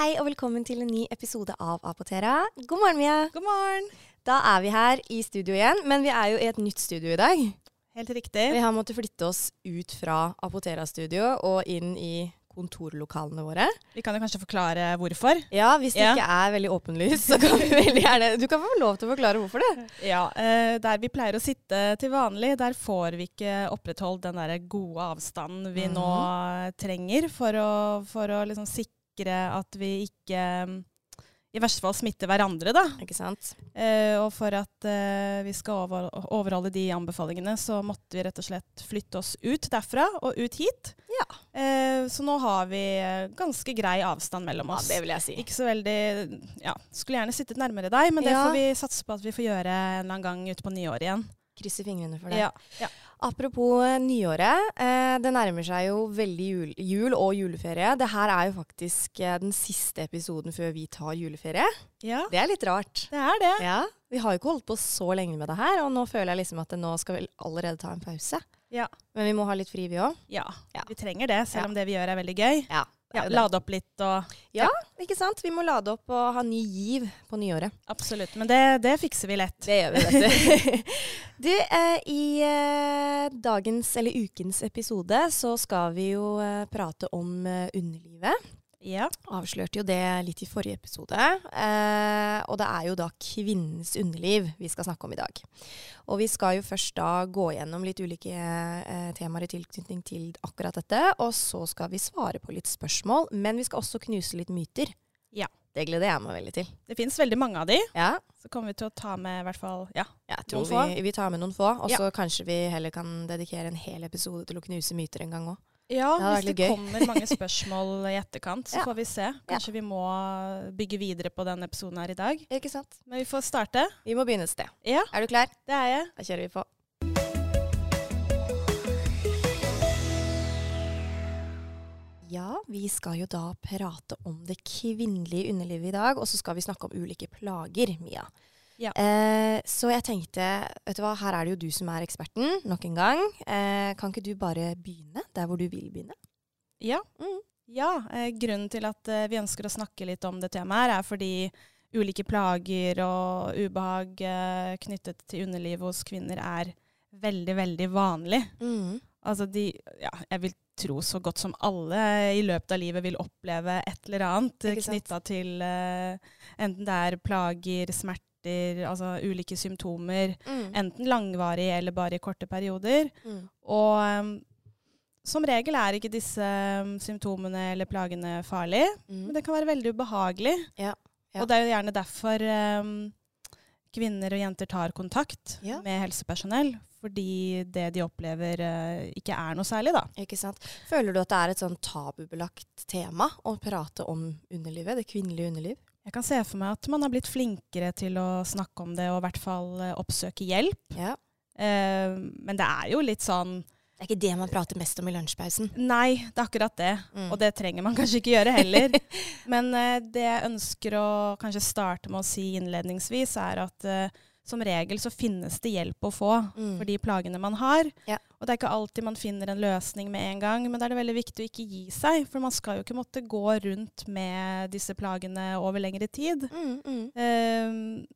Hei og velkommen til en ny episode av Apotera. God morgen, Mia. God morgen. Da er vi her i studio igjen, men vi er jo i et nytt studio i dag. Helt riktig. Vi har måttet flytte oss ut fra Apotera-studio og inn i kontorlokalene våre. Vi kan jo kanskje forklare hvorfor. Ja, hvis det Ja. ikke er veldig åpenlyst, så kan vi veldig gjerne Du kan få lov til å forklare hvorfor det. Ja, eh, Der vi pleier å sitte til vanlig, der får vi ikke opprettholdt den der gode avstanden vi nå Mhm. trenger for å, for å liksom sikre at vi ikke mm, i verste fall smitter hverandre, da. Ikke sant? Eh, og for at eh, vi skal over, overholde de anbefalingene, så måtte vi rett og slett flytte oss ut derfra og ut hit. Ja. Eh, så nå har vi eh, ganske grei avstand mellom oss. Ja, det vil jeg si. Ikke så veldig Ja, skulle gjerne sittet nærmere deg, men det Ja. får vi satse på at vi får gjøre en eller annen gang utpå nyåret igjen. Krysse fingrene for det. Ja. ja. Apropos eh, nyåret. Eh, det nærmer seg jo veldig jul, jul og juleferie. Det her er jo faktisk eh, den siste episoden før vi tar juleferie. ja, Det er litt rart. det er det. Ja, Vi har jo ikke holdt på så lenge med det her, og nå føler jeg liksom at nå skal vi allerede ta en pause. Ja. Men vi må ha litt fri, vi òg. ja. Ja. Vi trenger det, selv om det vi gjør er veldig gøy. Ja, Ja, det. lade opp litt og Ja, Ikke sant? Vi må lade opp og ha ny giv på nyåret. Absolutt. Men det, det fikser vi lett. Det gjør vi, vet du. du, eh, i eh, dagens, eller ukens episode, så skal vi jo eh, prate om eh, underlivet. Ja. avslørte jo det litt i forrige episode. Eh, og det er jo da kvinnens underliv vi skal snakke om i dag. Og vi skal jo først da gå gjennom litt ulike eh, temaer i tilknytning til akkurat dette. Og så skal vi svare på litt spørsmål, men vi skal også knuse litt myter. Ja. Det gleder jeg meg veldig til. Det fins veldig mange av de. Ja, Så kommer vi til å ta med i hvert fall Ja. jeg tror Noen få? vi, vi tar med noen få. Og Ja. så kanskje vi heller kan dedikere en hel episode til å knuse myter en gang òg. Ja, Det hvis det gøy. kommer mange spørsmål i etterkant, så Ja. får vi se. Kanskje vi må bygge videre på denne episoden her i dag. Ikke sant? Men vi får starte. Vi må begynne et sted. Ja, Er du klar? det er jeg. Da kjører vi på. Ja, vi skal jo da prate om det kvinnelige underlivet i dag, og så skal vi snakke om ulike plager, Mia. Ja. Eh, så jeg tenkte, vet du hva, her er det jo du som er eksperten, nok en gang. Eh, kan ikke du bare begynne der hvor du vil begynne? Ja. Mm. ja eh, grunnen til at eh, vi ønsker å snakke litt om det temaet, er fordi ulike plager og ubehag eh, knyttet til underlivet hos kvinner er veldig, veldig vanlig. Mm. Altså de Ja, jeg vil tro så godt som alle i løpet av livet vil oppleve et eller annet knytta til eh, enten det er plager, smerter, altså ulike symptomer. Mm. Enten langvarig eller bare i korte perioder. Mm. Og um, som regel er ikke disse um, symptomene eller plagene farlige, Mm. men det kan være veldig ubehagelig. Ja, ja. Og det er jo gjerne derfor um, kvinner og jenter tar kontakt Ja. med helsepersonell, fordi det de opplever uh, ikke er noe særlig, da. Ikke sant? Føler du at det er et sånn tabubelagt tema å prate om underlivet, det kvinnelige underliv? Jeg kan se for meg at man har blitt flinkere til å snakke om det og i hvert fall uh, oppsøke hjelp. Ja. Uh, men det er jo litt sånn Det er ikke det man prater mest om i lunsjpausen. Nei, det er akkurat det. Mm. Og det trenger man kanskje ikke gjøre heller. Men eh, det jeg ønsker å kanskje starte med å si innledningsvis, er at eh, som regel så finnes det hjelp å få Mm. for de plagene man har. Ja. Og det er ikke alltid man finner en løsning med en gang, men da er det veldig viktig å ikke gi seg. For man skal jo ikke måtte gå rundt med disse plagene over lengre tid. Mm, mm. Um,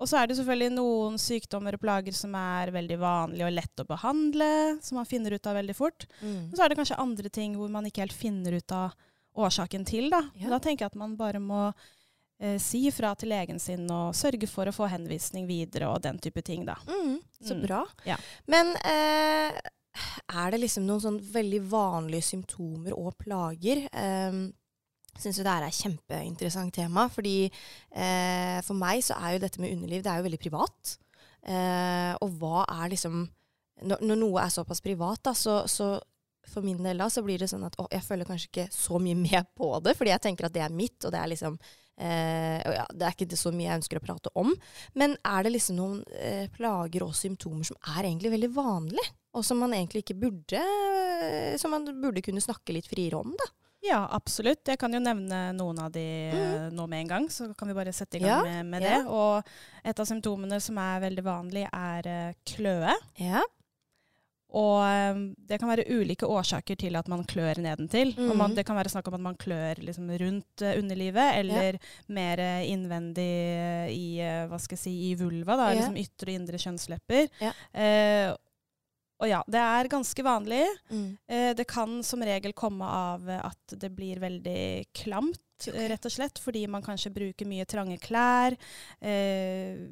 og så er det selvfølgelig noen sykdommer og plager som er veldig vanlige og lett å behandle, som man finner ut av veldig fort. Mm. Og så er det kanskje andre ting hvor man ikke helt finner ut av årsaken til. Da, Ja. da tenker jeg at man bare må eh, si ifra til legen sin og sørge for å få henvisning videre og den type ting. Da. Mm, så Mm. bra. Ja. Men eh, er det liksom noen sånn veldig vanlige symptomer og plager? Jeg Syns jo det er et kjempeinteressant tema, fordi eh, for meg så er jo dette med underliv det er jo veldig privat. Eh, og hva er liksom Når, når noe er såpass privat, da, så, så for min del da, så blir det sånn at å, jeg følger kanskje ikke så mye med på det, fordi jeg tenker at det er mitt, og det er liksom eh, ja, Det er ikke det så mye jeg ønsker å prate om. Men er det liksom noen eh, plager og symptomer som er egentlig veldig vanlige, og som man egentlig ikke burde Som man burde kunne snakke litt friere om, da? Ja, absolutt. Jeg kan jo nevne noen av de mm. nå med en gang, så kan vi bare sette i gang. Ja, med, med ja. det. Og et av symptomene som er veldig vanlig, er eh, kløe. Ja. Og eh, det kan være ulike årsaker til at man klør nedentil. Og man, det kan være snakk om at man klør liksom rundt eh, underlivet, eller mer eh, innvendig i, hva skal jeg si, i vulva, da, Ja. liksom ytre og indre kjønnslepper. Ja. Eh, og ja, det er ganske vanlig. Mm. Eh, det kan som regel komme av at det blir veldig klamt, okay. rett og slett, fordi man kanskje bruker mye trange klær, eh,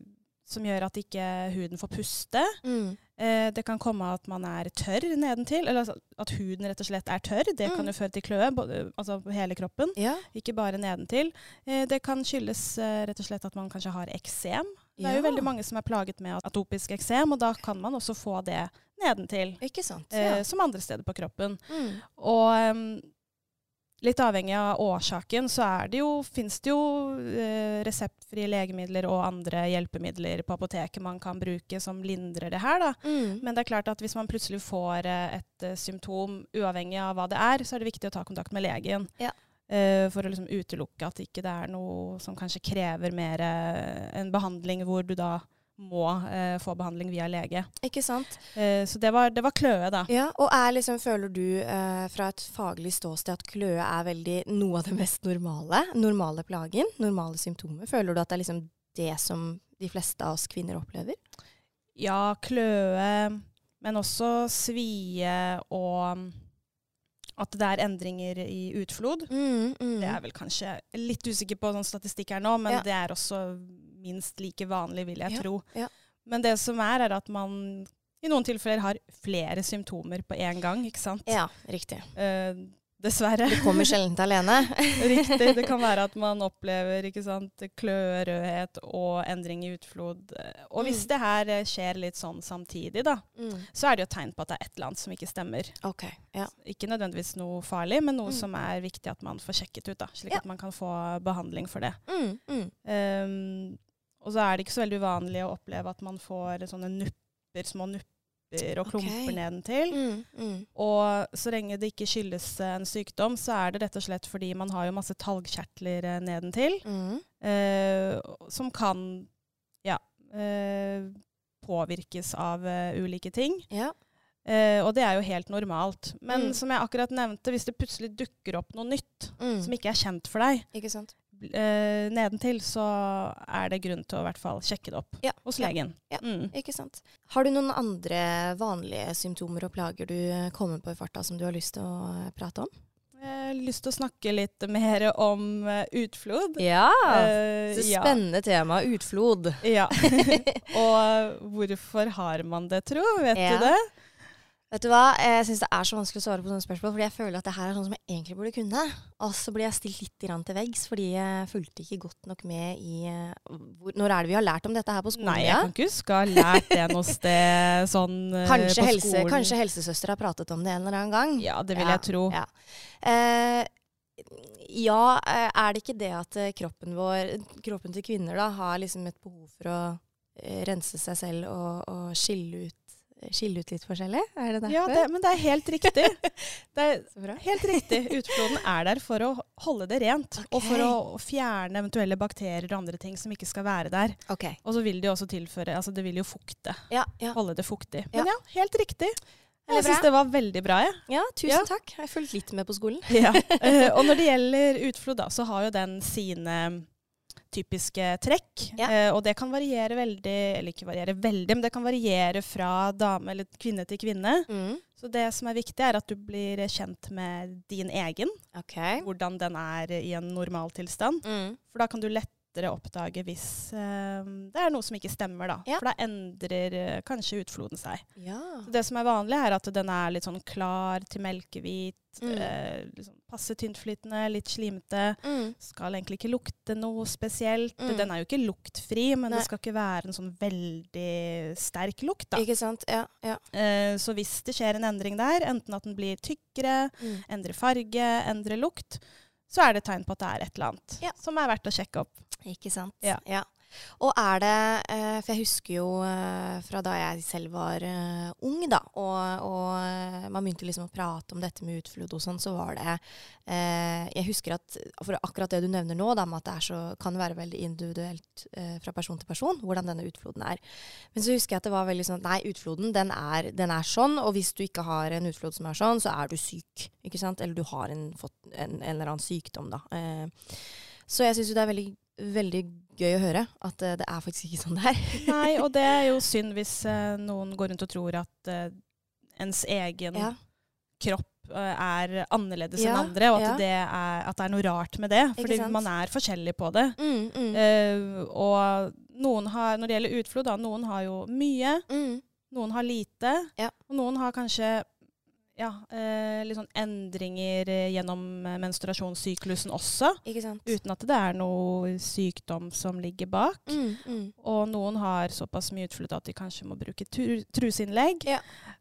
som gjør at ikke huden får puste. Mm. Eh, det kan komme at man er tørr nedentil, eller altså at huden rett og slett er tørr. Det kan Mm. jo føre til kløe, altså hele kroppen, Ja. ikke bare nedentil. Eh, det kan skyldes eh, rett og slett at man kanskje har eksem. Det er jo veldig mange som er plaget med atopisk eksem, og da kan man også få det nedentil, Ikke sant. eh, Ja. som andre steder på kroppen. Mm. Og em, litt avhengig av årsaken, så er det jo, fins det jo eh, reseptfrie legemidler og andre hjelpemidler på apoteket man kan bruke som lindrer det her. da. Mm. Men det er klart at hvis man plutselig får eh, et eh, symptom, uavhengig av hva det er, så er det viktig å ta kontakt med legen. Ja. Eh, for å liksom utelukke at ikke det er noe som kanskje krever mer eh, en behandling hvor du da må eh, få behandling via lege. Ikke sant. Eh, så det var, det var kløe, da. Ja, og er liksom, føler du eh, fra et faglig ståsted at kløe er veldig noe av det mest normale? Normale plagen? Normale symptomer? Føler du at det er liksom det som de fleste av oss kvinner opplever? Ja, kløe, men også svie og at det er endringer i utflod. Mm, mm. Det er vel kanskje litt usikker på sånn statistikk her nå, men Ja. det er også minst like vanlig, vil jeg Ja, tro. ja. Men det som er, er at man i noen tilfeller har flere symptomer på én gang, ikke sant? Ja, riktig. Eh, dessverre. Det kommer sjelden alene. Riktig. Det kan være at man opplever kløe, rødhet og endring i utflod. Og hvis Mm. det her skjer litt sånn samtidig, da, Mm. så er det jo tegn på at det er et eller annet som ikke stemmer. Okay, Ja. Ikke nødvendigvis noe farlig, men noe Mm. som er viktig at man får sjekket ut, da, slik Ja. at man kan få behandling for det. Um, og så er det ikke så veldig uvanlig å oppleve at man får sånne nupper, små nupper og klumper okay. nedentil. Mm, mm. Og så lenge det ikke skyldes en sykdom, så er det rett og slett fordi man har jo masse talgkjertler eh, nedentil, Mm. eh, som kan ja, eh, påvirkes av uh, ulike ting. Ja. Eh, og det er jo helt normalt. Men Mm. som jeg akkurat nevnte, hvis det plutselig dukker opp noe nytt Mm. som ikke er kjent for deg, Ikke sant. Eh, nedentil, så er det grunn til å i hvert fall sjekke det opp Ja. hos legen. Ja. Mm. Ikke sant. Har du noen andre vanlige symptomer og plager du eh, kommer på i farta som du har lyst til å eh, prate om? Jeg har lyst til å snakke litt mer om eh, utflod. Ja! Så spennende ja. tema. Utflod. Ja. Og hvorfor har man det, tro? Vet Ja. du det? Vet du hva? Jeg syns det er så vanskelig å svare på sånne spørsmål, fordi jeg føler at det her er sånn som jeg egentlig burde kunne. Og så blir jeg stilt litt til veggs, fordi jeg fulgte ikke godt nok med i hvor, Når er det vi har lært om dette her på skolen? Nei, jeg kan ikke huske å ha lært det noe sted sånn eh, Kanskje, på helse, skolen. kanskje helsesøster har pratet om det en eller annen gang? Ja, det vil Ja, jeg tro. Ja. Eh, ja, eh, er det ikke det at eh, kroppen vår, kroppen til kvinner da, har liksom et behov for å rense seg selv og, og skille, ut, skille ut litt forskjellig? Er det derfor? Ja, det, men det er helt riktig. Det er helt riktig. Utfloden er der for å holde det rent. Og for å fjerne eventuelle bakterier og andre ting som ikke skal være der. Okay. Og så vil det jo også tilføre Altså det vil jo fukte. Ja, ja. Holde det fuktig. Men ja, helt riktig. Jeg syns det var veldig bra, jeg. ja tusen Ja. takk. Jeg har fulgt litt med på skolen. Ja. Eh, og når det gjelder utflod, da, så har jo den sine typiske trekk. Ja. Eh, og det kan variere veldig, eller ikke variere veldig, men det kan variere fra dame eller kvinne til kvinne. Mm. Så det som er viktig, er at du blir kjent med din egen, Okay. hvordan den er i en normaltilstand. Mm. For da kan du lettere oppdage hvis eh, det er noe som ikke stemmer, da. Ja. For da endrer eh, kanskje utfloden seg. Ja. Det som er vanlig, er at den er litt sånn klar til melkehvit, Mm. eh, liksom passe tyntflytende, litt slimete. Mm. Skal egentlig ikke lukte noe spesielt. Mm. Den er jo ikke luktfri, men Nei. det skal ikke være en sånn veldig sterk lukt. da. Ikke sant? Ja. ja. Eh, så hvis det skjer en endring der, enten at den blir tykkere, Mm. endrer farge, endrer lukt, så er det tegn på at det er et eller annet Ja. som er verdt å sjekke opp. Ikke sant. Ja. Og er det eh, For jeg husker jo eh, fra da jeg selv var eh, ung, da, og, og man begynte liksom å prate om dette med utflod og sånn, så var det Jeg husker at for akkurat det du nevner nå, da, med at det så, kan være veldig individuelt fra person til person hvordan denne utfloden er. Men så husker jeg at det var veldig sånn nei, utfloden den er, den er sånn, og hvis du ikke har en utflod som er sånn, så er du syk. ikke sant? Eller du har en, fått en, en eller annen sykdom, da. Så jeg syns jo det er veldig, veldig gøy å høre at eh, det er faktisk ikke sånn det er. Nei, og det er jo synd hvis eh, noen går rundt og tror at eh, ens egen ja. kropp er annerledes Ja, enn andre, og at, ja. det er, at det er noe rart med det. Fordi man er forskjellig på det. Mm, mm, Uh, og noen har, når det gjelder utflod, da, noen har jo mye, mm. noen har lite, Ja. og noen har kanskje ja, eh, litt sånn endringer eh, gjennom eh, menstruasjonssyklusen også, uten at det er noe sykdom som ligger bak. Mm, mm. Og noen har såpass mye utflytt at de kanskje må bruke tru- truseinnlegg. Ja.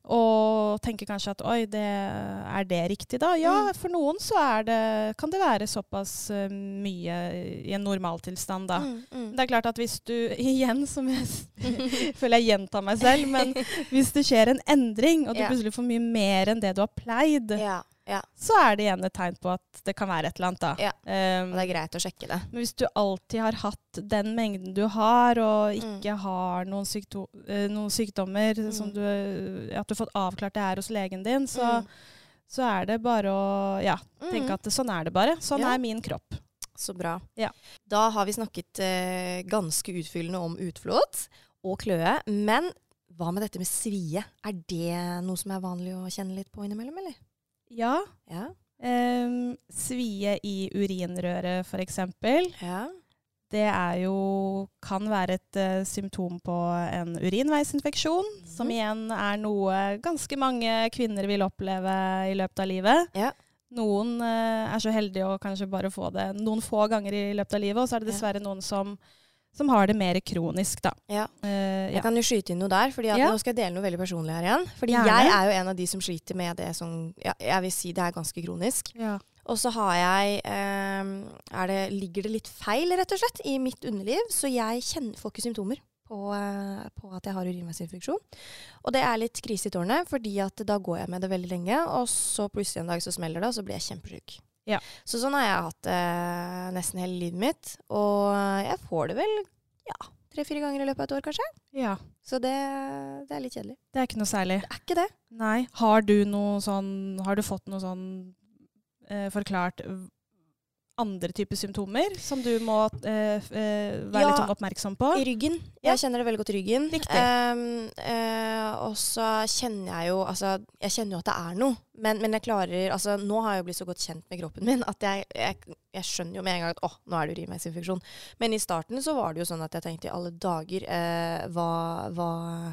Og tenker kanskje at oi, det, er det riktig da? Ja, Mm. for noen så er det, kan det være såpass eh, mye i en normaltilstand da. Mm, mm. Det er klart at hvis du, igjen som jeg føler jeg gjentar meg selv, men hvis det skjer en endring, og du Ja. plutselig får mye mer enn det du har pleid, Ja, ja. så er det igjen et tegn på at det kan være et eller annet da. Ja. Um, Og det er greit å sjekke det. men hvis du alltid har hatt den mengden du har, og Mm. ikke har noen, sykdo eh, noen sykdommer som Mm. du, at du har fått avklart det er hos legen din, så, Mm. så er det bare å ja, tenke Mm. at sånn er det bare. Sånn er min kropp. Så bra. Ja. Da har vi snakket eh, ganske utfyllende om utflod og kløe. Men hva med dette med svie? Er det noe som er vanlig å kjenne litt på innimellom, eller? Ja, Ja. um, svie i urinrøret for eksempel. ja. Det er jo, kan være et uh, symptom på en urinveisinfeksjon, som Mhm. igjen er noe ganske mange kvinner vil oppleve i løpet av livet. Ja. Noen uh, er så heldige å kanskje bare få det noen få ganger i løpet av livet, og så er det dessverre noen som, som har det mer kronisk, da. Ja. Eh, Jeg kan jo skyte inn noe der, for Ja. nå skal jeg dele noe veldig personlig her igjen. Fordi Gjerne. jeg er jo en av de som sliter med det som ja, Jeg vil si det er ganske kronisk. Ja. Og så har jeg eh, er det, Ligger det litt feil, rett og slett, i mitt underliv, så jeg kjenner, får ikke symptomer på, eh, på at jeg har urinveisinfeksjon. Og det er litt krise i tårnet, fordi at da går jeg med det veldig lenge, og så plutselig en dag så smeller det, og så blir jeg kjempesyk. Ja. Så sånn har jeg hatt det nesten hele livet mitt. Og jeg får det vel ja, tre-fire ganger i løpet av et år, kanskje. ja. Så det, det er litt kjedelig. Det er ikke noe særlig. Det er ikke det. Nei. Har du noe sånn Har du fått noe sånn eh, forklart andre typer symptomer som du må eh, eh, være Ja. litt oppmerksom på? I ryggen. Ja. Jeg kjenner det veldig godt i ryggen. Ehm, eh, og så kjenner jeg jo Altså, jeg kjenner jo at det er noe. Men, men jeg klarer Altså, nå har jeg jo blitt så godt kjent med kroppen min at jeg, jeg, jeg skjønner jo med en gang at å, nå er det urinveisinfeksjon. Men i starten så var det jo sånn at jeg tenkte i alle dager eh, hva, hva,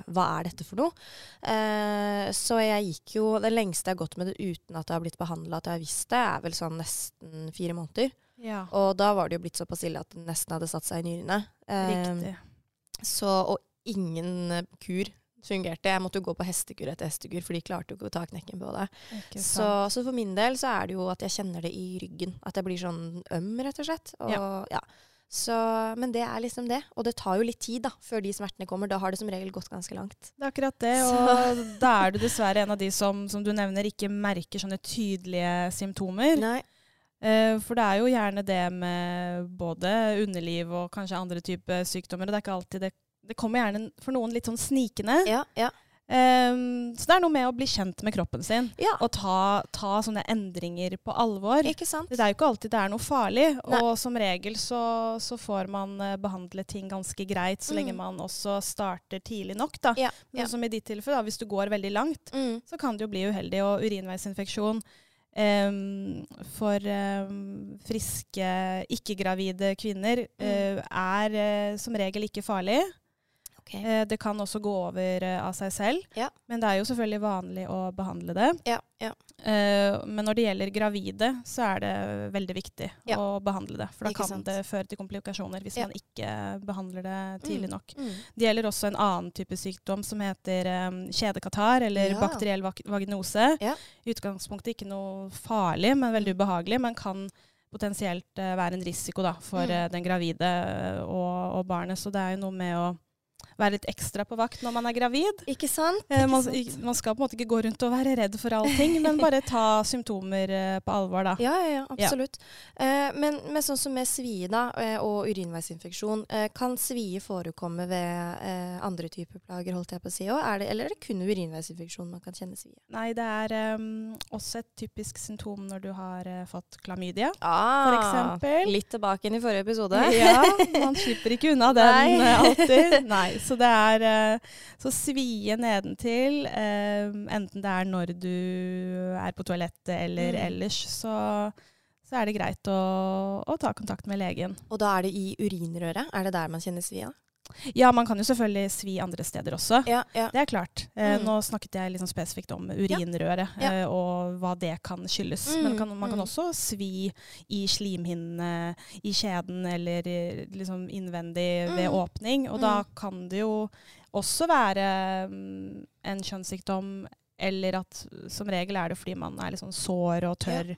hva er dette for noe? Eh, så jeg gikk jo Det lengste jeg har gått med det uten at det har blitt behandla, at jeg har visst det, er vel sånn nesten fire måneder. Ja, Og da var det jo blitt såpass ille at det nesten hadde satt seg i nyrene. Eh, riktig. så, og ingen kur fungerte. Jeg måtte jo gå på hestekur etter hestekur, for de klarte jo ikke å ta knekken på det. Så, så for min del så er det jo at jeg kjenner det i ryggen. At jeg blir sånn øm, rett og slett. Og, ja. Så, men det er liksom det. Og det tar jo litt tid da, før de smertene kommer. Da har det som regel gått ganske langt. Det er akkurat det, og da er du dessverre en av de som, som du nevner, ikke merker sånne tydelige symptomer. Nei. Eh, for det er jo gjerne det med både underliv og kanskje andre typer sykdommer, og det er ikke alltid det Det kommer gjerne for noen litt sånn snikende. Ja, ja. Um, så det er noe med å bli kjent med kroppen sin, ja. og ta, ta sånne endringer på alvor. Ikke sant? Det er jo ikke alltid det er noe farlig, Nei. og som regel så, så får man eh, behandle ting ganske greit, så Mm. lenge man også starter tidlig nok. Da. Ja, Men ja. Som i ditt tilfelle, da, hvis du går veldig langt, Mm. så kan det jo bli uheldig. Og urinveisinfeksjon um, for um, friske, ikke-gravide kvinner Mm. uh, er uh, som regel ikke farlig. Ok. Eh, det kan også gå over eh, av seg selv, Ja. men det er jo selvfølgelig vanlig å behandle det. Ja, ja. Eh, men når det gjelder gravide, så er det veldig viktig å behandle det. For da Ikke kan sant. det føre til komplikasjoner hvis man ikke behandler det tidlig Mm. nok. Mm. Det gjelder også en annen type sykdom som heter um, kjedekatar eller bakteriell vaginose. Ja. I utgangspunktet ikke noe farlig, men veldig ubehagelig, men kan potensielt uh, være en risiko da, for Mm. den gravide og, og barnet. Så det er jo noe med å være litt ekstra på vakt når man er gravid. Ikke sant? Eh, Ikke man, sant? man skal på en måte ikke gå rundt og være redd for allting, men bare ta symptomer eh, på alvor, da. Ja, ja, ja, absolutt. Eh, men, men sånn som med svie da, og urinveisinfeksjon, kan svie forekomme ved eh, andre typer plager, holdt jeg på å si? Er eller er det kun urinveisinfeksjon man kan kjenne svie? Nei, det er um, også et typisk symptom når du har uh, fått klamydia. Ah, eksempel. Litt tilbake inn i forrige episode. Ja, man slipper ikke unna den Nei. alltid. Nei, så det er eh, Så svie nedentil, eh, enten det er når du er på toalettet eller Mm. ellers, så, så er det greit å, å ta kontakt med legen. Og da er det i urinrøret? Er det der man kjenner svie? Ja, man kan jo selvfølgelig svi andre steder også. Ja, ja. Det er klart. Eh, Mm. Nå snakket jeg liksom spesifikt om urinrøret Ja. eh, og hva det kan skyldes. Mm, Men kan, man kan mm. også svi i slimhinnene, i kjeden eller liksom innvendig ved Mm. åpning. Og da Mm. kan det jo også være um, en kjønnssykdom, eller at som regel er det fordi man er litt sånn sår og tørr.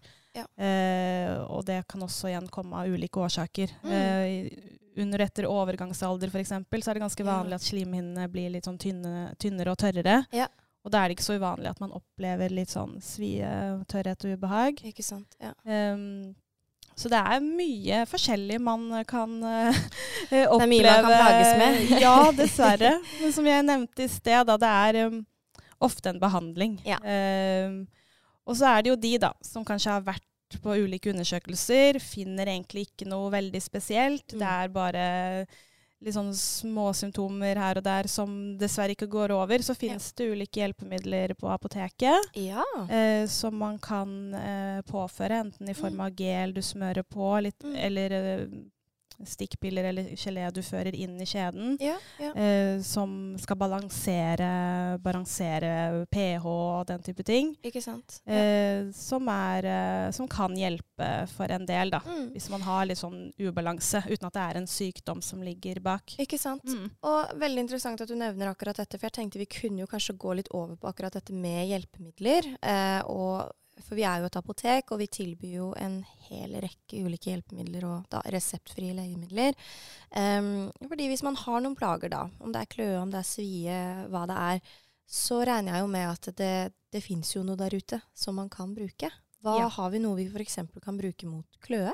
Eh, og det kan også igjen komme av ulike årsaker. Mm. Eh, under og etter overgangsalder f.eks. så er det ganske vanlig at slimhinnene blir litt sånn tynne, tynnere og tørrere. Ja. Og da er det ikke så uvanlig at man opplever litt sånn svie, tørrhet og ubehag. Ikke sant. Ja. Um, så det er mye forskjellig man kan uh, oppleve. Det er mye man kan plages med. ja, dessverre. Men som jeg nevnte i sted, da, det er um, ofte en behandling. Ja. Um, og så er det jo de da, som kanskje har vært på ulike undersøkelser, finner egentlig ikke noe veldig spesielt. Mm. Det er bare litt sånn små symptomer her og der som dessverre ikke går over. Så finnes det ulike hjelpemidler på apoteket ja. eh, som man kan eh, påføre, enten i form av gel du smører på, litt, Mm. eller eh, stikkpiller eller gelé du fører inn i kjeden, Ja, ja. Eh, som skal balansere, balansere pH og den type ting. Ikke sant. Ja. Eh, som, er, eh, som kan hjelpe for en del, da. Mm. Hvis man har litt sånn ubalanse, uten at det er en sykdom som ligger bak. Ikke sant. Mm. Og veldig interessant at du nevner akkurat dette, for jeg tenkte vi kunne jo kanskje gå litt over på akkurat dette med hjelpemidler. Eh, og, for vi er jo et apotek, og vi tilbyr jo en hel rekke ulike hjelpemidler og da reseptfrie legemidler. Um, fordi hvis man har noen plager, da, om det er kløe, om det er svie, hva det er, så regner jeg jo med at det, det fins jo noe der ute som man kan bruke. Hva Ja. har vi noe vi f.eks. kan bruke mot kløe?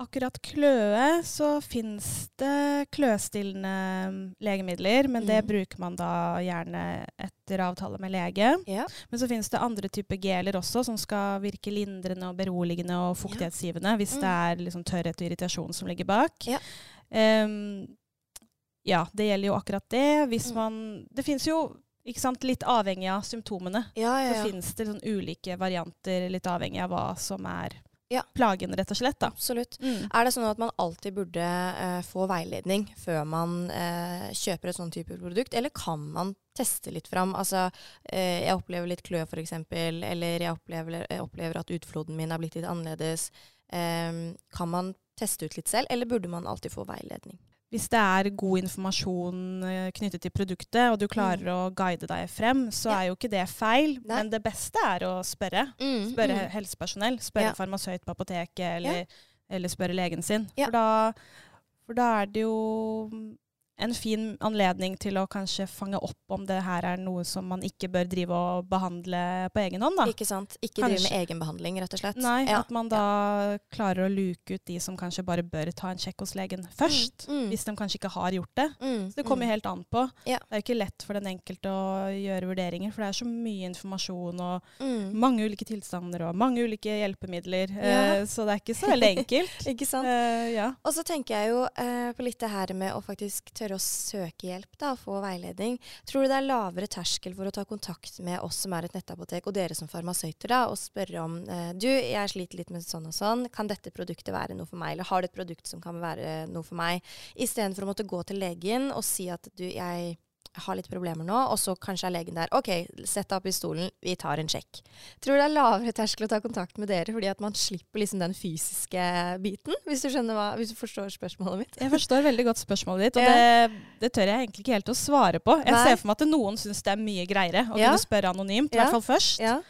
Akkurat kløe, så finnes det kløstillende legemidler, men det Mhm. bruker man da gjerne etter avtale med lege. Ja. Men så finnes det andre typer geler også, som skal virke lindrende og beroligende og fuktighetsgivende, hvis det er liksom tørrhet og irritasjon som ligger bak. Ja. Um, ja, det gjelder jo akkurat det. Hvis Mm. man Det finnes jo sant, litt avhengig av symptomene. Ja, ja, Så ja. finnes det sånn ulike varianter, litt avhengig av hva som er Ja. plagen, rett og slett. da. Absolutt. Mm. Er det sånn at man alltid burde eh, få veiledning før man eh, kjøper et sånn type produkt, eller kan man teste litt fram? Altså, eh, jeg opplever litt klø f.eks., eller jeg opplever, jeg opplever at utfloden min har blitt litt annerledes. Em, kan man teste ut litt selv, eller burde man alltid få veiledning? Hvis det er god informasjon eh, knyttet til produktet, og du klarer å guide deg frem, så Mm. Ja. er jo ikke det feil. Nei. Men det beste er å spørre. Spørre mm. helsepersonell. Spørre Ja. farmasøyt på apoteket, eller, eller spørre legen sin. Ja. For, da, for da er det jo en fin anledning til å kanskje fange opp om det her er noe som man ikke bør drive og behandle på egen hånd. da. Ikke sant? Ikke drive Kanskje. med egenbehandling, rett og slett. Nei, Ja. at man da klarer å luke ut de som kanskje bare bør ta en sjekk hos legen først. Mm, mm, Hvis de kanskje ikke har gjort det. mm, Så det kommer mm. helt an på. Ja. Det er jo ikke lett for den enkelte å gjøre vurderinger, for det er så mye informasjon og Mm. mange ulike tilstander og mange ulike hjelpemidler. Ja. Eh, så det er ikke så veldig enkelt. Ikke sant? Eh, ja. Og så tenker jeg jo eh, på litt det her med å faktisk tørre å søke hjelp da, og få veiledning. Tror du det er lavere terskel for å ta kontakt med oss som er et nettapotek, og dere som farmasøyter, da, og spørre om eh, Du, jeg sliter litt med sånn og sånn. Kan dette produktet være noe for meg? Eller har du et produkt som kan være noe for meg? Istedenfor å måtte gå til legen og si at du, jeg har litt problemer nå, og så kanskje er legen der. OK, sett deg opp i stolen, vi tar en sjekk. Tror det er lavere terskel å ta kontakt med dere fordi at man slipper liksom den fysiske biten? Hvis du hva, hvis du forstår spørsmålet mitt? Jeg forstår veldig godt spørsmålet ditt, og Ja. det, det tør jeg egentlig ikke helt å svare på. Jeg Nei. ser for meg at noen syns det er mye greiere å Ja. kunne spørre anonymt, i Ja. hvert fall først. Ja.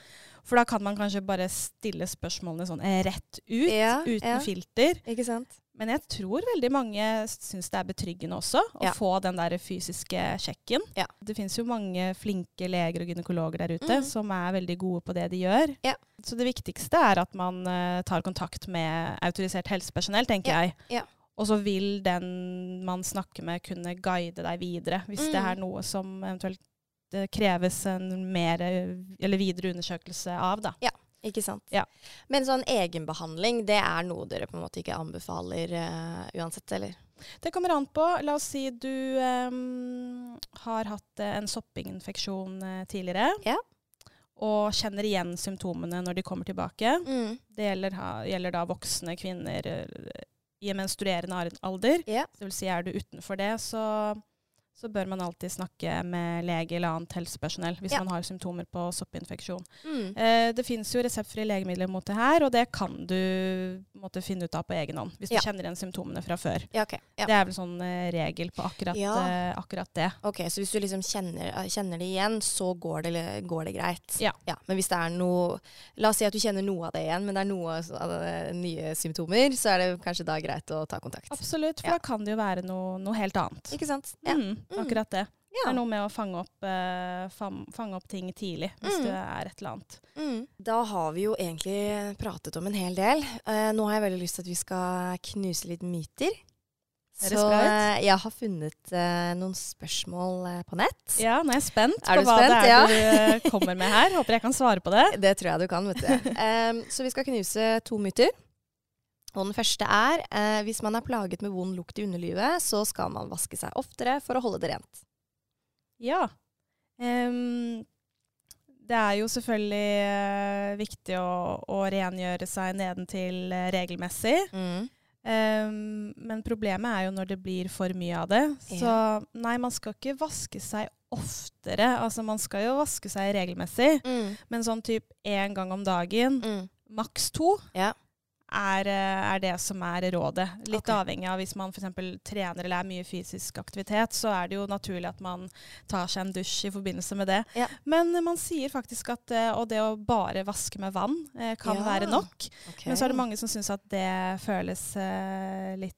For da kan man kanskje bare stille spørsmålene sånn rett ut, uten ja. filter. Ikke sant? Men jeg tror veldig mange syns det er betryggende også å Ja. få den der fysiske sjekken. Ja. Det fins jo mange flinke leger og gynekologer der ute mm. som er veldig gode på det de gjør. Ja. Så det viktigste er at man uh, tar kontakt med autorisert helsepersonell, tenker Ja, jeg. ja. Og så vil den man snakker med, kunne guide deg videre, hvis det Mm. er noe som eventuelt det kreves en mer eller videre undersøkelse av. Da. Ikke sant? Ja. Men sånn egenbehandling, det er noe dere på en måte ikke anbefaler uh, uansett, eller? Det kommer an på. La oss si du um, har hatt uh, en soppinfeksjon uh, tidligere. Ja. Og kjenner igjen symptomene når de kommer tilbake. Mm. Det gjelder, ha, gjelder da voksne kvinner eh, i en menstruerende alder. Ja. Det vil si er du utenfor det, så, så bør man alltid snakke med lege eller annet helsepersonell hvis Ja. man har symptomer på soppinfeksjon. Mm. Eh, det finnes jo reseptfrie legemidler mot det her, og det kan du måtte finne ut av på egen hånd hvis Ja. du kjenner igjen symptomene fra før. Ja, okay. Ja. Det er vel sånn eh, regel på akkurat, eh, akkurat det. Ok, Så hvis du liksom kjenner, eh, kjenner det igjen, så går det, går det greit? Ja. Men hvis det er noe La oss si at du kjenner noe av det igjen, men det er noe av det nye symptomer, så er det kanskje da greit å ta kontakt? Absolutt, for da kan det jo være noe, noe helt annet. Ikke sant? Ja. Mm, akkurat det. Ja. Det er noe med å fange opp, eh, fange opp ting tidlig, hvis Mm. det er et eller annet. Mm. Da har vi jo egentlig pratet om en hel del. Eh, nå har jeg veldig lyst til at vi skal knuse litt myter. Så eh, jeg har funnet eh, noen spørsmål eh, på nett. Ja, nå er jeg spent Er på hva spent? det er Ja. du eh, kommer med her. Håper jeg kan svare på det. Det tror jeg du kan, vet du. Så vi skal knuse to myter. Og den første er eh, hvis man er plaget med vond lukt i underlivet, så skal man vaske seg oftere for å holde det rent. Ja. Um, det er jo selvfølgelig uh, viktig å, å rengjøre seg nedentil uh, regelmessig. Em, men problemet er jo når det blir for mye av det. Så nei, man skal ikke vaske seg oftere. Altså man skal jo vaske seg regelmessig, Mm. men sånn typ én gang om dagen, Mm. maks to, Ja. Er, eh, er det som er rådet. Litt okay. avhengig av hvis man f.eks. trener eller er mye fysisk aktivitet, så er det jo naturlig at man tar seg en dusj i forbindelse med det. Ja. Men man sier faktisk at eh, og det å bare vaske med vann eh, kan Ja. være nok. Okay. Men så er det mange som syns at det føles litt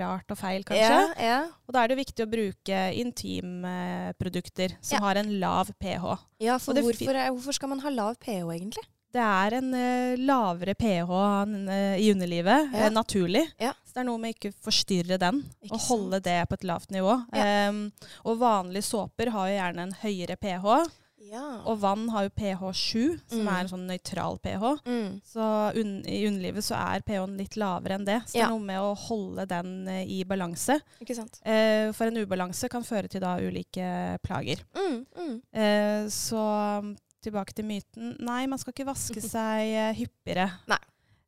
rart og feil, kanskje. Yeah, yeah. Og da er det jo viktig å bruke intimprodukter som yeah. har en lav pH. ja, for hvorfor, hvorfor skal man ha lav pH, egentlig? Det er en uh, lavere pH enn, eh, i underlivet, Ja. uh, naturlig. Ja. Så det er noe med ikke forstyrre den, Ikke og holde det på et lavt nivå. Ja. Um, og vanlige såper har jo gjerne en høyere pH, Ja. og vann har jo pH 7, som Mm. er en sånn nøytral pH. Mm. Så un i underlivet så er pH-en litt lavere enn det. Så det er noe med å holde den i balanse. For en ubalanse kan føre til da ulike plager. Mm. Mm. Så tilbake til myten. Nei, man skal ikke vaske seg eh, hyppigere. Nei.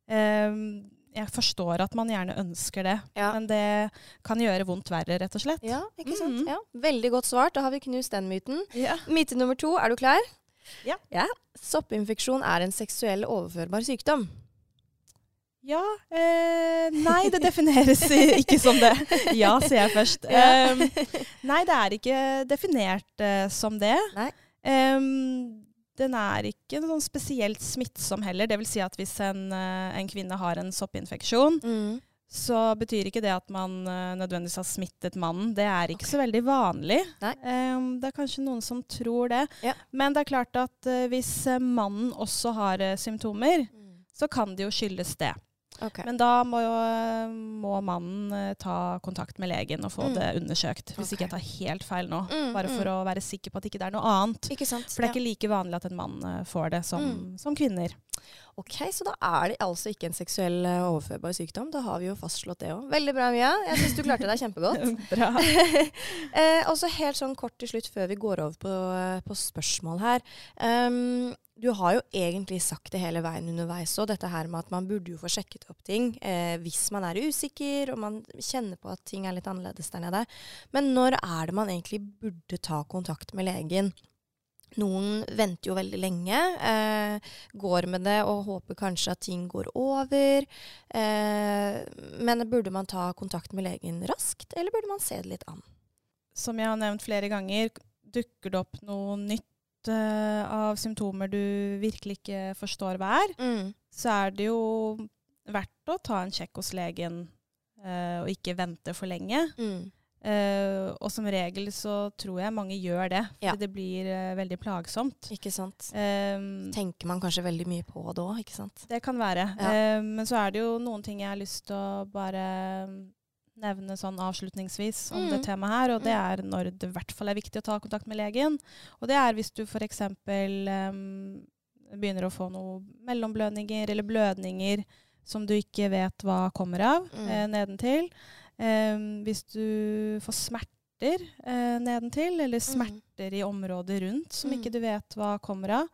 Um, jeg forstår at man gjerne ønsker det, Ja. men det kan gjøre vondt verre, rett og slett. ja, ikke sant? Mhm. Ja. Veldig godt svart. Da har vi knust den myten. Ja. Myte nummer to, er du klar? Ja. Soppinfeksjon er en seksuell overførbar sykdom. Ja, eh, Nei, det defineres ikke som det. Ja, sier jeg først. Ja. Eh, nei, det er ikke definert uh, som det. Nei. Eh, den er ikke sånn spesielt smittsom heller. Det vil si at hvis en, eh, en kvinne har en soppinfeksjon, Mm. så betyr ikke det at man eh, nødvendigvis har smittet mannen. Det er ikke så veldig vanlig. Eh, det er kanskje noen som tror det. Ja. Men det er klart at uh, hvis mannen også har uh, symptomer, så kan det jo skyldes det. Ok. Men da må, jo, må mannen eh, ta kontakt med legen og få Mm. det undersøkt. Hvis okay. ikke jeg tar helt feil nå. Mm, Bare for mm. å være sikker på at ikke det er noe annet. Ikke sant? For det er ikke like vanlig at en mann eh, får det som, Mm. som kvinner. Ok, Så da er det altså ikke en seksuell eh, overførbar sykdom. Da har vi jo fastslått det òg. Veldig bra, Mia. Jeg syns du klarte deg kjempegodt. Bra. eh, og så helt sånn kort til slutt, før vi går over på, på spørsmål her. Ehm, du har jo egentlig sagt det hele veien underveis òg, dette her med at man burde jo få sjekket opp ting eh, hvis man er usikker og man kjenner på at ting er litt annerledes der nede. Men når er det man egentlig burde ta kontakt med legen? Noen venter jo veldig lenge, eh, går med det og håper kanskje at ting går over. Eh, men burde man ta kontakt med legen raskt, eller burde man se det litt an? Som jeg har nevnt flere ganger, dukker det opp noe nytt eh, av symptomer du virkelig ikke forstår hva er, Mm. så er det jo verdt å ta en sjekk hos legen uh, og ikke vente for lenge. Mm. Uh, og som regel så tror jeg mange gjør det, for Ja. det blir uh, veldig plagsomt. Ikke sant. Um, Tenker man kanskje veldig mye på det òg, ikke sant. det kan være. Ja. Uh, men så er det jo noen ting jeg har lyst til å bare nevne sånn avslutningsvis om Mm. det temaet her, og det er når det i hvert fall er viktig å ta kontakt med legen. Og det er hvis du f.eks. Um, begynner å få noen mellomblødninger eller blødninger som du ikke vet hva kommer av Mm. eh, nedentil. Um, hvis du får smerter eh, nedentil, eller smerter i området rundt som Mm. ikke du vet hva kommer av.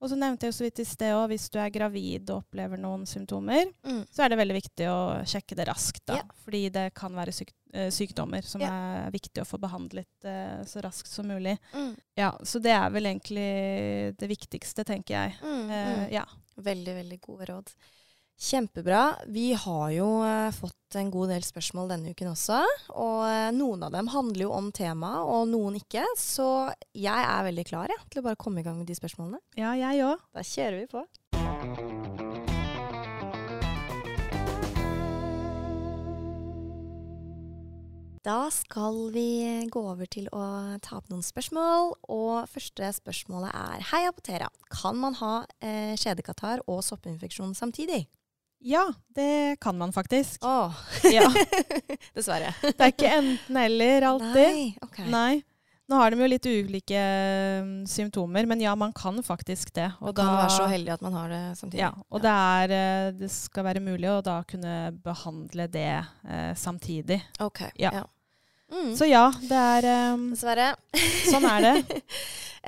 Og så nevnte jeg jo så vidt i sted òg, hvis du er gravid og opplever noen symptomer, Mm. så er det veldig viktig å sjekke det raskt. da. Ja. Fordi det kan være syk eh, sykdommer som Ja. er viktig å få behandlet uh, så raskt som mulig. Mm. Ja, Så det er vel egentlig det viktigste, tenker jeg. Mm. Mm. ja. Veldig, veldig gode råd. Kjempebra. Vi har jo eh, fått en god del spørsmål denne uken også. Og eh, noen av dem handler jo om temaet, og noen ikke. Så jeg er veldig klar ja, til å bare komme i gang med de spørsmålene. ja, jeg òg. Da kjører vi på. Da skal vi gå over til å ta opp noen spørsmål. Og første spørsmålet er Hei, Apotera. Kan man ha eh, skjedekatarr og soppinfeksjon samtidig? Ja, det kan man faktisk. Åh, Ja. dessverre. Det er ikke enten-eller alltid. Nei, ok. Nei. Nå har de jo litt ulike mm, symptomer, men ja, man kan faktisk det. Og kan være så heldig at man har det samtidig. Ja, og det, er, eh, det skal være mulig å da kunne behandle det eh, samtidig. Ok. Ja. Mm. Så ja, det er eh, Dessverre. Sånn er det.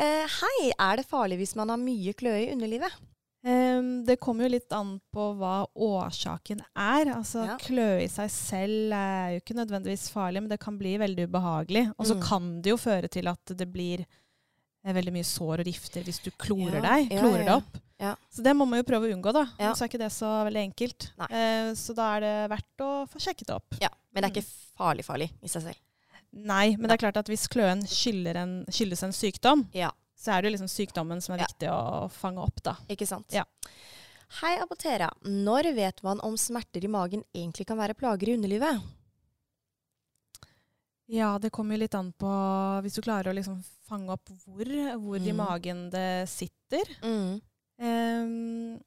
Eh, hei, er det farlig hvis man har mye kløe i underlivet? Em, det kommer jo litt an på hva årsaken er. Altså, Ja. Kløe i seg selv er jo ikke nødvendigvis farlig, men det kan bli veldig ubehagelig. Og så Mm. kan det jo føre til at det blir eh, veldig mye sår og rifter hvis du klorer Ja, deg. Klorer ja, det opp. Ja. Så det må man jo prøve å unngå, da. Ja. Så er ikke det så veldig enkelt. Eh, så da er det verdt å få sjekket det opp. Ja, Men det er ikke farlig farlig i seg selv. Nei, men det er klart at hvis kløen skyldes en, skyldes en sykdom, Ja. Så er det liksom sykdommen som er Ja. viktig å fange opp, da. Ikke sant? Ja. Hei, Apotera. Når vet man om smerter i magen egentlig kan være plager i underlivet? Ja, det kommer jo litt an på Hvis du klarer å liksom fange opp hvor, hvor i Mm. magen det sitter. Ehm,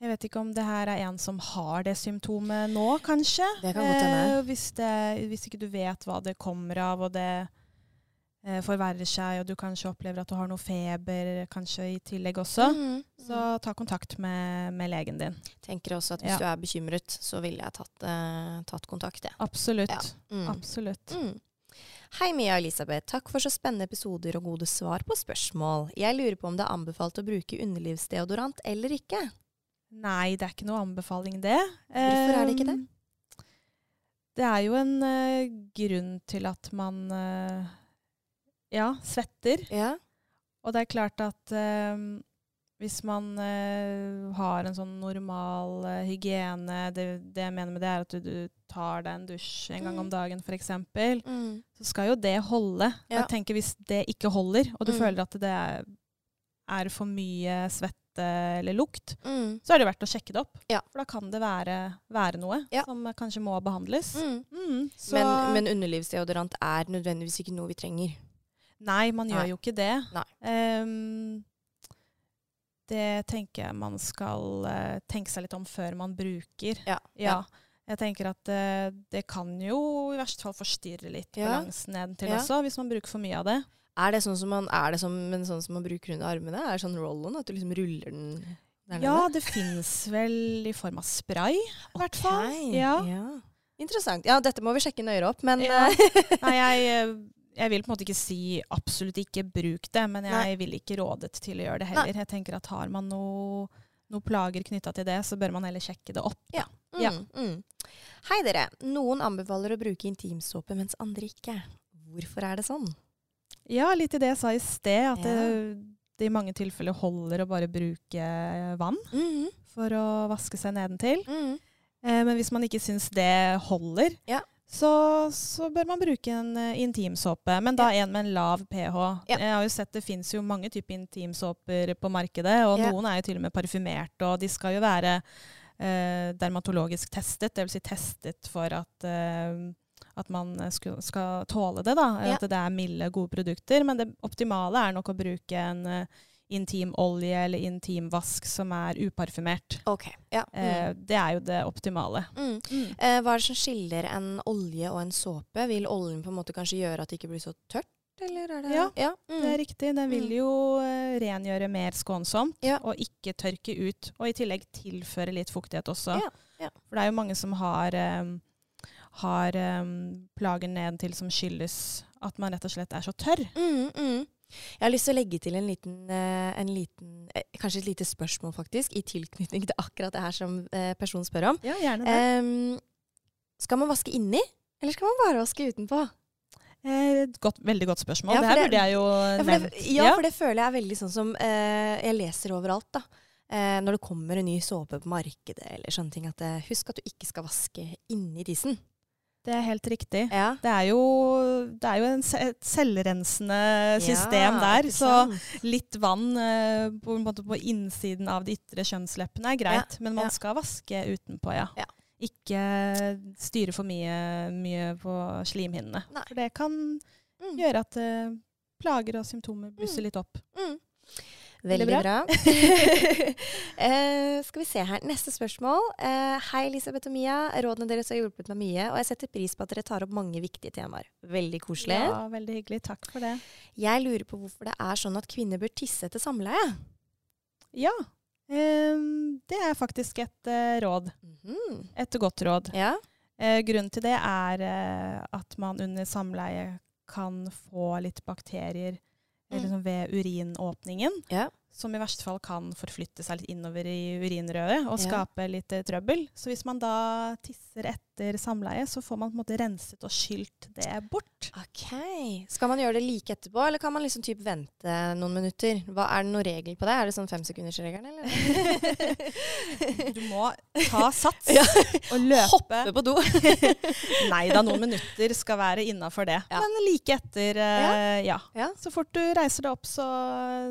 jeg vet ikke om det her er en som har det symptomet nå, kanskje. Det kan godt hende. Eh, hvis, det, hvis ikke du vet hva det kommer av, og det forverrer seg, og du kanskje opplever at du har noe feber kanskje i tillegg også, Mm. så ta kontakt med, med legen din. Tenker også at hvis Ja. du er bekymret, så ville jeg tatt, eh, tatt kontakt, jeg. Absolutt. Ja. Mm. Absolutt. Mm. Hei, Mia og Elisabeth. Takk for så spennende episoder og gode svar på spørsmål. Jeg lurer på om det er anbefalt å bruke underlivsdeodorant eller ikke? Nei, det er ikke noe anbefaling, det. Hvorfor er det ikke det? Ehm, Det er jo en uh, grunn til at man eh, ja, svetter. Ja. Og det er klart at eh, hvis man eh, har en sånn normal eh, hygiene det, det jeg mener med det, er at du, du tar deg en dusj en gang Mm. om dagen f.eks., Mm. så skal jo det holde. Ja. Jeg tenker Hvis det ikke holder, og du Mm. føler at det er, er for mye svette eller lukt, Mm. så er det verdt å sjekke det opp. Ja. For da kan det være, være noe Ja. som kanskje må behandles. Mm. Mm, Men, men underlivsdeodorant er nødvendigvis ikke noe vi trenger. Nei, man gjør Nei. jo ikke det. Ehm, det tenker jeg man skal uh, tenke seg litt om før man bruker. Ja. Ja. Jeg tenker at uh, det kan jo i verste fall forstyrre litt Ja. balansen nedentil Ja. også, hvis man bruker for mye av det. Er det sånn som man, er det som, sånn som man bruker under armene? Er det sånn roll-on? At du liksom ruller den der Ja, det fins vel i form av spray, i hvert fall. Ok, Ja. Interessant. Ja, dette må vi sjekke nøyere opp, men eh, Nei, jeg, jeg vil på en måte ikke si absolutt ikke bruk det, men jeg Nei. vil ikke rådet til å gjøre det heller. Jeg tenker at har man noe, noe plager knytta til det, så bør man heller sjekke det opp. Ja. Mm, Ja. Mm, mm. Hei dere. Noen anbefaler å bruke intimsåpe, mens andre ikke. Hvorfor er det sånn? Ja, litt i det jeg sa i sted, at Ja. det, det i mange tilfeller holder å bare bruke vann for å vaske seg nedentil. Mm. Eh, men hvis man ikke syns det holder, Ja. Så, så bør man bruke en uh, intimsåpe, men da en med en lav pH. Ja. Jeg har jo sett Det fins jo mange typer intimsåper på markedet, og Ja. noen er jo til og med parfymert. Og de skal jo være uh, dermatologisk testet, dvs. Si testet for at, uh, at man skal, skal tåle det. da, Ja. At det er milde, gode produkter. Men det optimale er nok å bruke en uh, intimolje eller intimvask som er uparfymert. Okay, Ja. Eh, Mm. det er jo det optimale. Mm. Eh, hva er det som skiller en olje og en såpe? Vil oljen på en måte kanskje gjøre at det ikke blir så tørt? Eller er det Ja, ja. Mm. Det er riktig. Den vil Mm. jo eh, rengjøre mer skånsomt Ja. og ikke tørke ut. Og i tillegg tilføre litt fuktighet også. Ja, ja. For det er jo mange som har, eh, har eh, plager nedentil som skyldes at man rett og slett er så tørr. Mm, mm. Jeg har lyst til å legge til en liten, eh, en liten eh, Kanskje et lite spørsmål, faktisk, i tilknytning til akkurat det her som eh, personen spør om. Ja, gjerne Em, skal man vaske inni, eller skal man bare vaske utenpå? Godt, veldig godt spørsmål. Ja, det her burde jeg jo Ja, for nevnt. det, ja, for det føler jeg er veldig sånn som uh, jeg leser overalt. da. Uh, når det kommer en ny såpe på markedet, eller sånne ting, at uh, husk at du ikke skal vaske inni tissen. Det er helt riktig. Ja. Det er jo, det er jo et selvrensende system Ja, der. Så litt vann eh, på, på innsiden av de ytre kjønnsleppene er greit, men man ja. skal vaske utenpå, ja. Ja. Ikke styre for mye, mye på slimhinnene. Nei. For det kan Mm. gjøre at eh, plager og symptomer blusser Mm. litt opp. Mm. Veldig bra. eh, skal vi se her. Neste spørsmål. Uh, hei, Elisabeth og Mia. Rådene deres har hjulpet meg mye, og jeg setter pris på at dere tar opp mange viktige temaer. Veldig koselig. Ja, veldig hyggelig. Takk for det. Jeg lurer på hvorfor det er sånn at kvinner bør tisse etter samleie. Ja, Um, det er faktisk et uh, råd. Mhm. Et godt råd. Ja. Grunnen til det er at man under samleie kan få litt bakterier Mm. Liksom ved urinåpningen, Ja. som i verste fall kan forflytte seg litt innover i urinrøret og Ja. skape litt eh, trøbbel. Så hvis man da tisser etter samleie, så får man på en måte renset og skylt det bort. OK. Skal man gjøre det like etterpå, eller kan man liksom typ vente noen minutter? Hva, er det noen regel på det? Er det sånn femsekundersregelen, eller? Du må ta sats Ja. og løpe. Hoppe på do. Nei da, noen minutter skal være innafor det. Ja. Men like etter, uh, ja. Ja. Så fort du reiser deg opp, så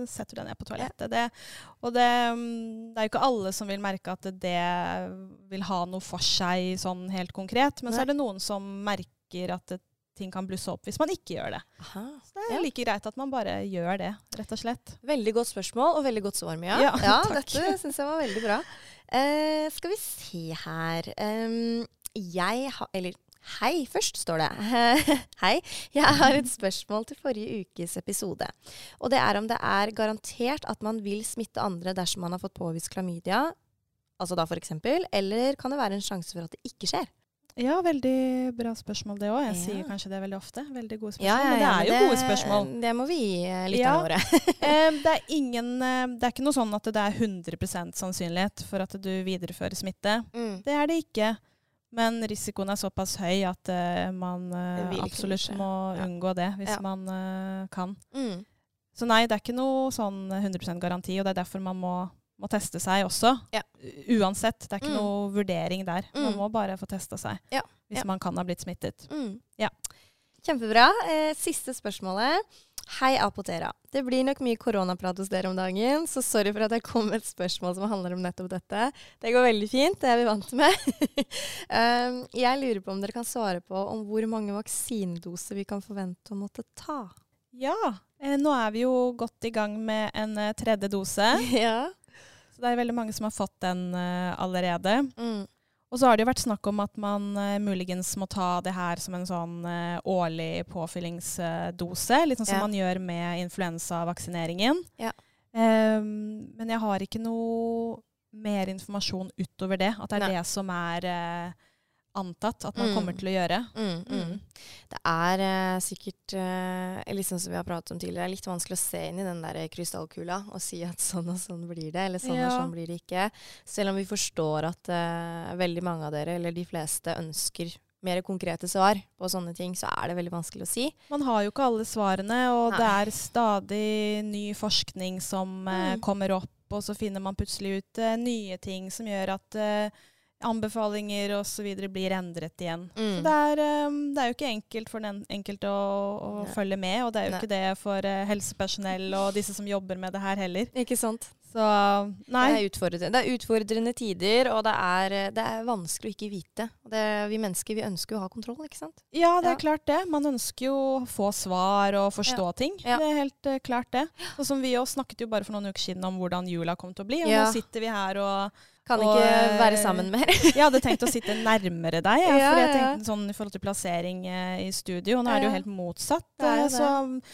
setter du deg ned på toalettet. Det, og det, mm, det er jo ikke alle som vil merke at det vil ha noe for seg sånn helt konkret. Men Nei. så er det noen som merker at det, ting kan blusse opp hvis man ikke gjør det. Aha. Så det er Ja. like greit at man bare gjør det, rett og slett. Veldig godt spørsmål, og veldig godt svar, Mia. Ja, ja dette syns jeg var veldig bra. Uh, skal vi se her um, Jeg har Eller hei, først står det. hei. Jeg har et spørsmål til forrige ukes episode. Og det er om det er garantert at man vil smitte andre dersom man har fått påvist klamydia, altså da eksempel, eller kan det være en sjanse for at det ikke skjer? Ja, veldig bra spørsmål det òg. Jeg Ja. sier kanskje det veldig ofte. Veldig gode spørsmål. Ja, ja, men det er jo jo gode spørsmål. Det må vi gi eh, lytterne våre. Eh, det er ingen eh, Det er ikke noe sånn at det er 100% sannsynlighet for at du viderefører smitte. Mm. Det er det ikke. Men risikoen er såpass høy at uh, man Det kunne absolutt ikke. må unngå det hvis man uh, kan. Mm. Så nei, det er ikke noe sånn 100% garanti, og det er derfor man må, må teste seg også. Ja. Uansett. Det er ikke Mm. noe vurdering der. Man Mm. må bare få testa seg Ja. hvis Ja. man kan ha blitt smittet. Mm. Ja. Kjempebra. Eh, siste spørsmålet. Hei, Apotera. Det blir nok mye koronaprat hos dere om dagen, så sorry for at jeg kom med et spørsmål som handler om nettopp dette. Det går veldig fint, det er vi vant med. um, jeg lurer på om dere kan svare på om hvor mange vaksinedoser vi kan forvente å måtte ta. Ja. Eh, nå er vi jo godt i gang med en eh, tredje dose. ja. Så det er veldig mange som har fått den uh, allerede. Mm. Og så har det jo vært snakk om at man uh, muligens må ta det her som en sånn uh, årlig påfyllingsdose. Litt sånn som Ja. man gjør med influensavaksineringen. Ja. Um, men jeg har ikke noe mer informasjon utover det. At det er Nei. det som er eh, antatt at man Mm. kommer til å gjøre. Mm, mm. Det er uh, sikkert, uh, liksom som vi har pratet om tidligere, litt vanskelig å se inn i den der krystallkula og si at sånn og sånn blir det, eller sånn Ja. og sånn blir det ikke. Selv om vi forstår at uh, veldig mange av dere, eller de fleste, ønsker mer konkrete svar på sånne ting, så er det veldig vanskelig å si. Man har jo ikke alle svarene, og Nei. det er stadig ny forskning som Mm. kommer opp, og så finner man plutselig ut nye ting som gjør at anbefalinger osv. blir endret igjen. Mm. Så det er, um, det er jo ikke enkelt for den enkelte å, å følge med, og det er jo Nei. ikke det for uh, helsepersonell og disse som jobber med det her heller. Ikke sant? Så nei. Det er, det er utfordrende tider, og det er, det er vanskelig å ikke vite. Det, vi mennesker vi ønsker jo å ha kontroll, ikke sant? Ja, det er Ja. klart det. Man ønsker jo å få svar og forstå ting. Ja. Det er helt uh, klart det. Og som vi også snakket jo bare for noen uker siden om hvordan jula kom til å bli, og Ja. nå sitter vi her og Kan Og, ikke eh, være sammen mer. Jeg hadde tenkt å sitte nærmere deg, ja, Ja, for jeg tenkte sånn i forhold til plassering eh, i studio. Nå er det jo helt motsatt. Eh, så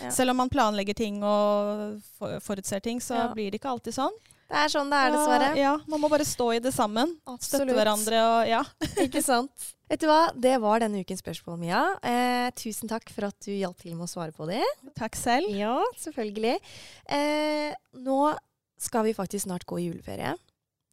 selv om man planlegger ting og for- forutser ting, så blir det ikke alltid sånn. Det er sånn det er, dessverre. Ja, man må bare stå i det sammen. Absolutt. Støtte hverandre og ja. Ikke sant? Vet du hva, det var denne ukens spørsmål, Mia. Eh, tusen takk for at du hjalp til med å svare på det. Takk selv. Ja, selvfølgelig. Eh, nå skal vi faktisk snart gå i juleferie.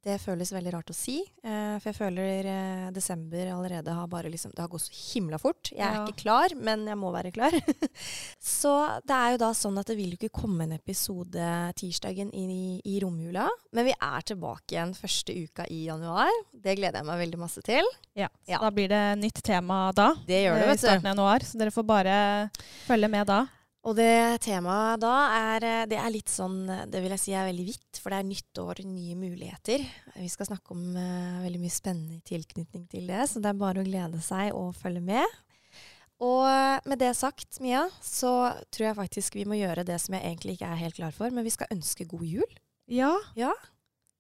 Det føles veldig rart å si, eh, for jeg føler eh, desember allerede har bare liksom Det har gått så himla fort. Jeg er Ja. ikke klar, men jeg må være klar. så det er jo da sånn at det vil jo ikke komme en episode tirsdagen i, i romjula. Men vi er tilbake igjen første uka i januar. Det gleder jeg meg veldig masse til. Ja, så Ja. Da blir det nytt tema da. Det gjør det, eh, vet du. starten av januar, så dere får bare følge med da. Og det temaet da er, eh, det er litt sånn, det vil jeg si er veldig vidt, for det er nytt år, nye muligheter. Vi skal snakke om uh, veldig mye spennende i tilknytning til det, så det er bare å glede seg og følge med. Og eh, med det sagt, Mia, så tror jeg faktisk vi må gjøre det som jeg egentlig ikke er helt klar for, men vi skal ønske god jul. Ja. Ja.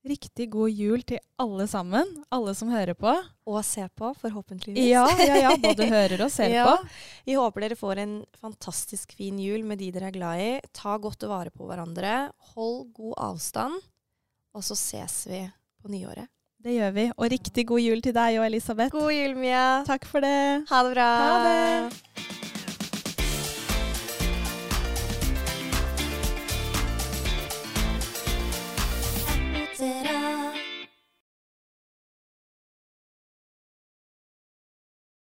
Riktig god jul til alle sammen. Alle som hører på. Og ser på, forhåpentligvis. Ja, ja, ja. Både hører og ser Ja. på. Vi håper dere får en fantastisk fin jul med de dere er glad i. Ta godt vare på hverandre. Hold god avstand. Og så ses vi på nyåret. Det gjør vi. Og riktig god jul til deg og Elisabeth. God jul, Mia. Takk for det. Ha det bra. Ha det.